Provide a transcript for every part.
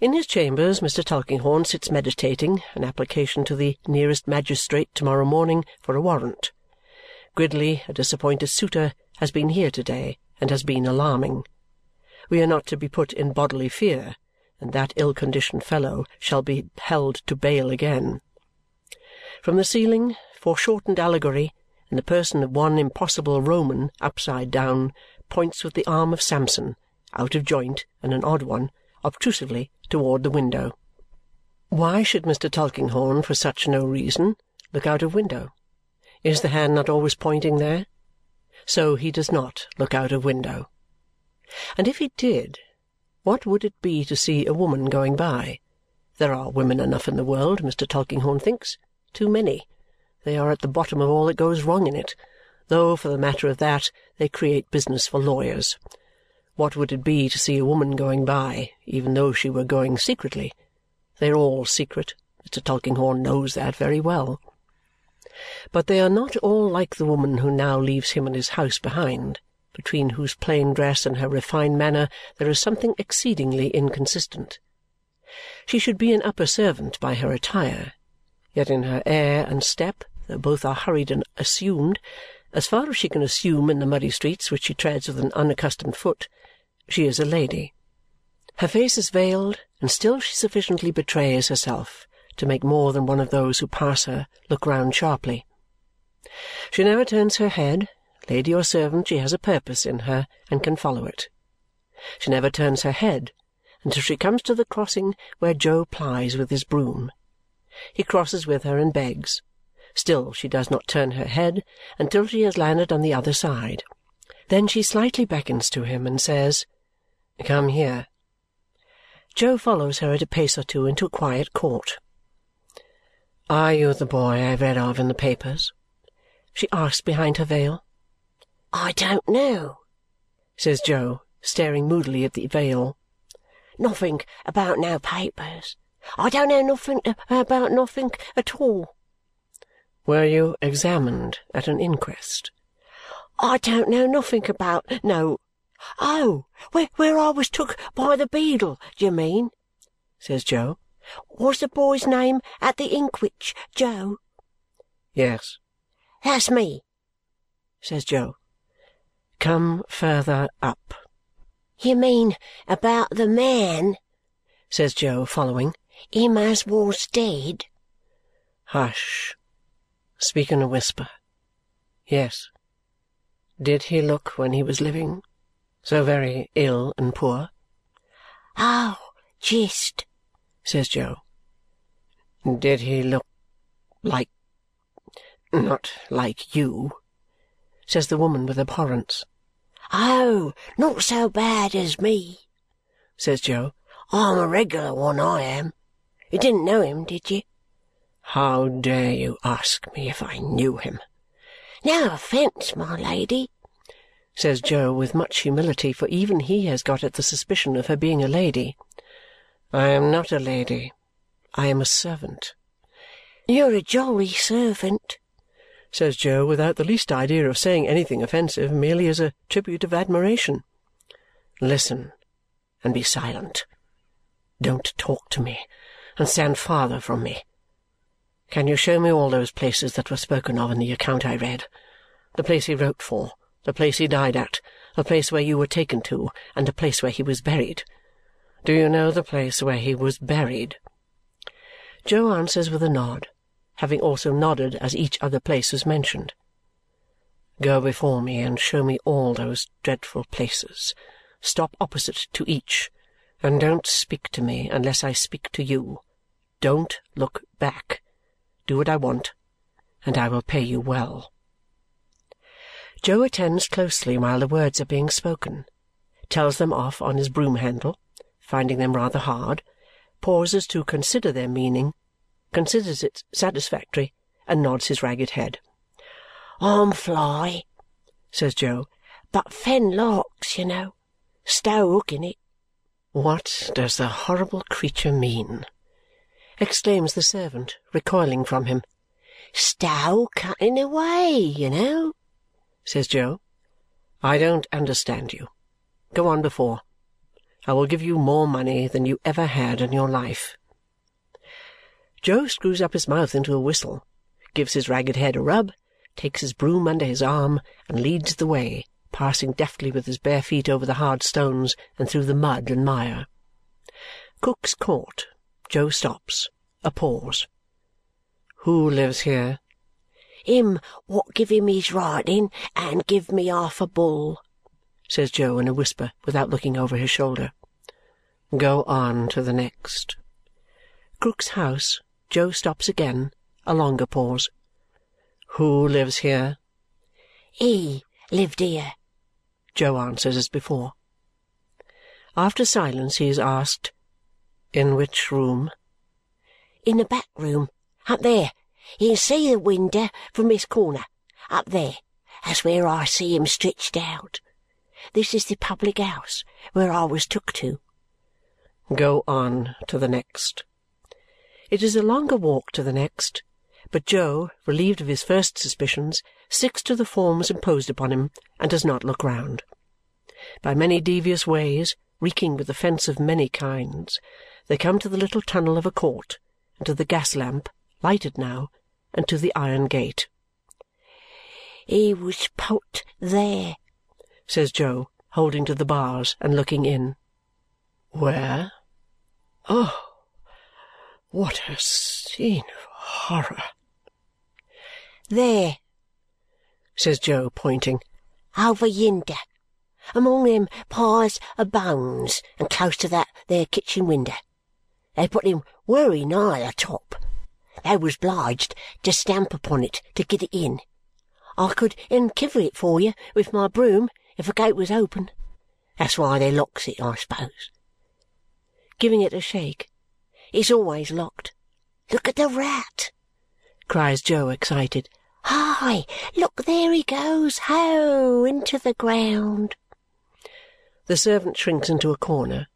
In his chambers Mr. Tulkinghorn sits meditating an application to the nearest magistrate to morrow morning for a warrant. Gridley, a disappointed suitor, has been here to-day and has been alarming. We are not to be put in bodily fear, and that ill-conditioned fellow shall be held to bail again. From the ceiling, foreshortened allegory, in the person of one impossible Roman upside down, points with the arm of Samson, out of joint and an odd one, obtrusively toward the window. Why should Mr. Tulkinghorn, for such no reason, look out of window? Is the hand not always pointing there? So he does not look out of window. And if he did, what would it be to see a woman going by? There are women enough in the world, Mr. Tulkinghorn thinks. Too many. They are at the bottom of all that goes wrong in it, though for the matter of that they create business for lawyers. What would it be to see a woman going by, even though she were going secretly? They are all secret. Mr. Tulkinghorn knows that very well. But they are not all like the woman who now leaves him and his house behind, between whose plain dress and her refined manner there is something exceedingly inconsistent. She should be an upper servant by her attire, yet in her air and step, though both are hurried and assumed, as far as she can assume in the muddy streets which she treads with an unaccustomed foot, she is a lady. Her face is veiled, and still she sufficiently betrays herself to make more than one of those who pass her look round sharply. She never turns her head, lady or servant, she has a purpose in her and can follow it. She never turns her head until she comes to the crossing where Jo plies with his broom. He crosses with her and begs. Still she does not turn her head until she has landed on the other side. Then she slightly beckons to him and says, "Come here." Jo follows her at a pace or two into a quiet court. "Are you the boy I read of in the papers?" she asks behind her veil. "I don't know," says Jo, staring moodily at the veil. "Nothink about no papers. I don't know nothink about nothink at all." "Were you examined at an inquest?" "I don't know nothink about no Oh, where where I was took by the beadle, do you mean?" says Jo. Was the boy's name at the inkwhich Jo?" "Yes." "That's me," says Jo. "Come further up." "You mean about the man?" says Jo, following. "Him as was dead?" "Hush! Speak in a whisper. Yes. Did he look, when he was living, so very ill and poor?" "Oh, jist!" says Jo. "Did he look like not like you?" says the woman with abhorrence. "Oh, not so bad as me," says Jo. "I'm a regular one, I am. You didn't know him, did you?" "How dare you ask me if I knew him?" "No offence, my Lady," says Jo with much humility, for even he has got at the suspicion of her being a lady. I am not a lady. I am a servant." "You're a jolly servant," says Jo without the least idea of saying anything offensive, merely as a tribute of admiration. "Listen, and be silent. Don't talk to me, and stand farther from me. Can you show me all those places that were spoken of in the account I read? The place he wrote for, the place he died at, the place where you were taken to, and the place where he was buried. Do you know the place where he was buried?" Jo answers with a nod, having also nodded as each other place was mentioned. "Go before me and show me all those dreadful places. Stop opposite to each, and don't speak to me unless I speak to you. Don't look back. Do what I want, and I will pay you well." Jo attends closely while the words are being spoken, tells them off on his broom handle finding them rather hard, pauses to consider their meaning, considers it satisfactory, and nods his ragged head. "I'm fly," says Jo, "but fen larks, you know. Stow hook in it." "What does the horrible creature mean?" Exclaims the servant, recoiling from him. "Stow cutting away, you know," says Jo. "I don't understand you. Go on before. I will give you more money than you ever had in your life. Jo screws up his mouth into a whistle, gives his ragged head a rub, takes his broom under his arm, and leads the way, passing deftly with his bare feet over the hard stones and through the mud and mire. Cook's Court. Jo stops. A pause. Who lives here? Him what give him his writing and give me half a bull, says Jo in a whisper without looking over his shoulder. Go on to the next. Krook's house. Jo stops again. A longer pause. Who lives here? He lived here, Jo answers as before. After silence he is asked, In which room? In the back room, up there. You can see the window from this corner. Up there. That's where I see him stretched out. This is the public house where I was took to. Go on to the next. It is a longer walk to the next, but Jo, relieved of his first suspicions, sticks to the forms imposed upon him and does not look round. By many devious ways, reeking with offence of many kinds, they come to the little tunnel of a court, and to the gas lamp, lighted now, and to the iron gate. "He was put there," says Jo, holding to the bars and looking in. Where? Oh, what a scene of horror! "There," says Jo, pointing. "Over yonder. Among them piles of bones, and close to that there kitchen winder. They put him wery nigh the top. They was obliged to stamp upon it to get it in. I could unkiver it for you with my broom if the gate was open. That's why they locks it, I suppose." Giving it a shake. "It's always locked. Look at the rat!" cries Jo, excited. "Hi! Look, there he goes! Ho! Into the ground!" The servant shrinks into a corner,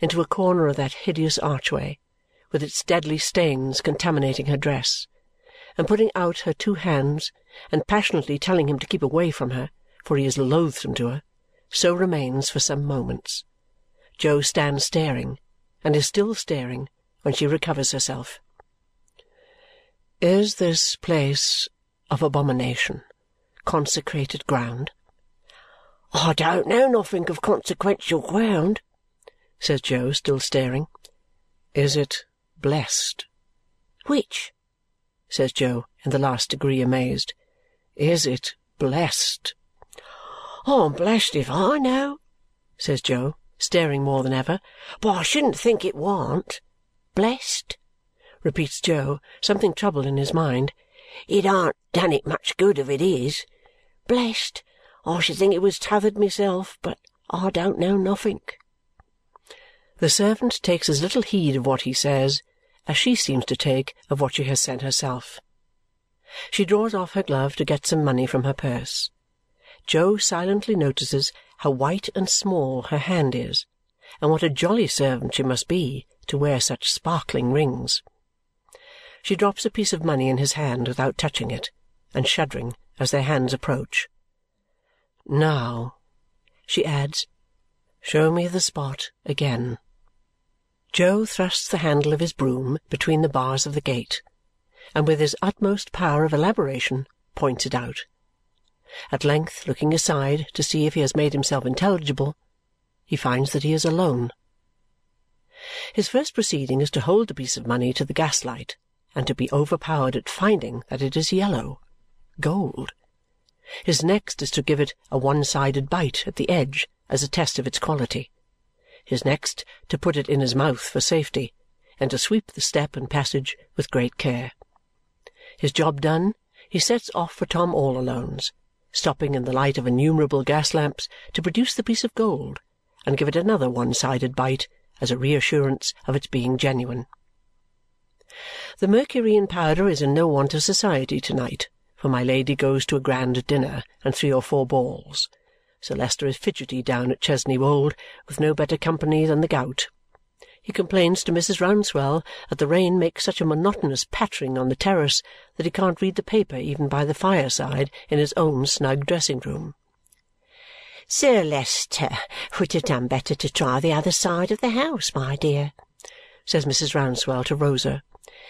into a corner of that hideous archway, with its deadly stains contaminating her dress, and putting out her two hands and passionately telling him to keep away from her, for he is loathsome to her, so remains for some moments. Jo stands staring, and is still staring when she recovers herself. Is this place of abomination consecrated ground? "I don't know nothink of consequential ground," says Jo, still staring. Is it blessed? "Which?" says Jo, in the last degree amazed. Is it blessed? "I'm blessed if I know," says Jo, staring more than ever. "But I shouldn't think it warn't. Blessed?" repeats Jo, something troubled in his mind. "It aren't done it much good if it is. Blessed? I should think it was t'othered myself, but I don't know nothink." The servant takes as little heed of what he says as she seems to take of what she has said herself. She draws off her glove to get some money from her purse. Jo silently notices how white and small her hand is and what a jolly servant she must be to wear such sparkling rings. She drops a piece of money in his hand without touching it, and shuddering as their hands approach. Now, she adds, show me the spot again. Jo thrusts the handle of his broom between the bars of the gate and with his utmost power of elaboration points it out. At length, looking aside to see if he has made himself intelligible, he finds that he is alone. His first proceeding is to hold the piece of money to the gaslight and to be overpowered at finding that it is yellow gold. His next is to give it a one-sided bite at the edge as a test of its quality. His next to put it in his mouth for safety and to sweep the step and passage with great care. His job done, he sets off for Tom all Alone's, stopping in the light of innumerable gas lamps to produce the piece of gold and give it another one-sided bite as a reassurance of its being genuine. The Mercury in powder is in no want of society to-night, for my Lady goes to a grand dinner and three or four balls. Sir Leicester is fidgety down at Chesney Wold with no better company than the gout. He complains to Mrs. Rouncewell that the rain makes such a monotonous pattering on the terrace that he can't read the paper even by the fireside in his own snug dressing-room. Sir Leicester would have done better to try the other side of the house, my dear, says Mrs. Rouncewell to Rosa.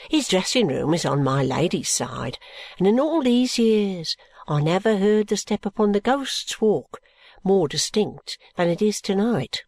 His dressing-room is on my Lady's side, and in all these years I never heard the step upon the Ghost's Walk more distinct than it is to-night.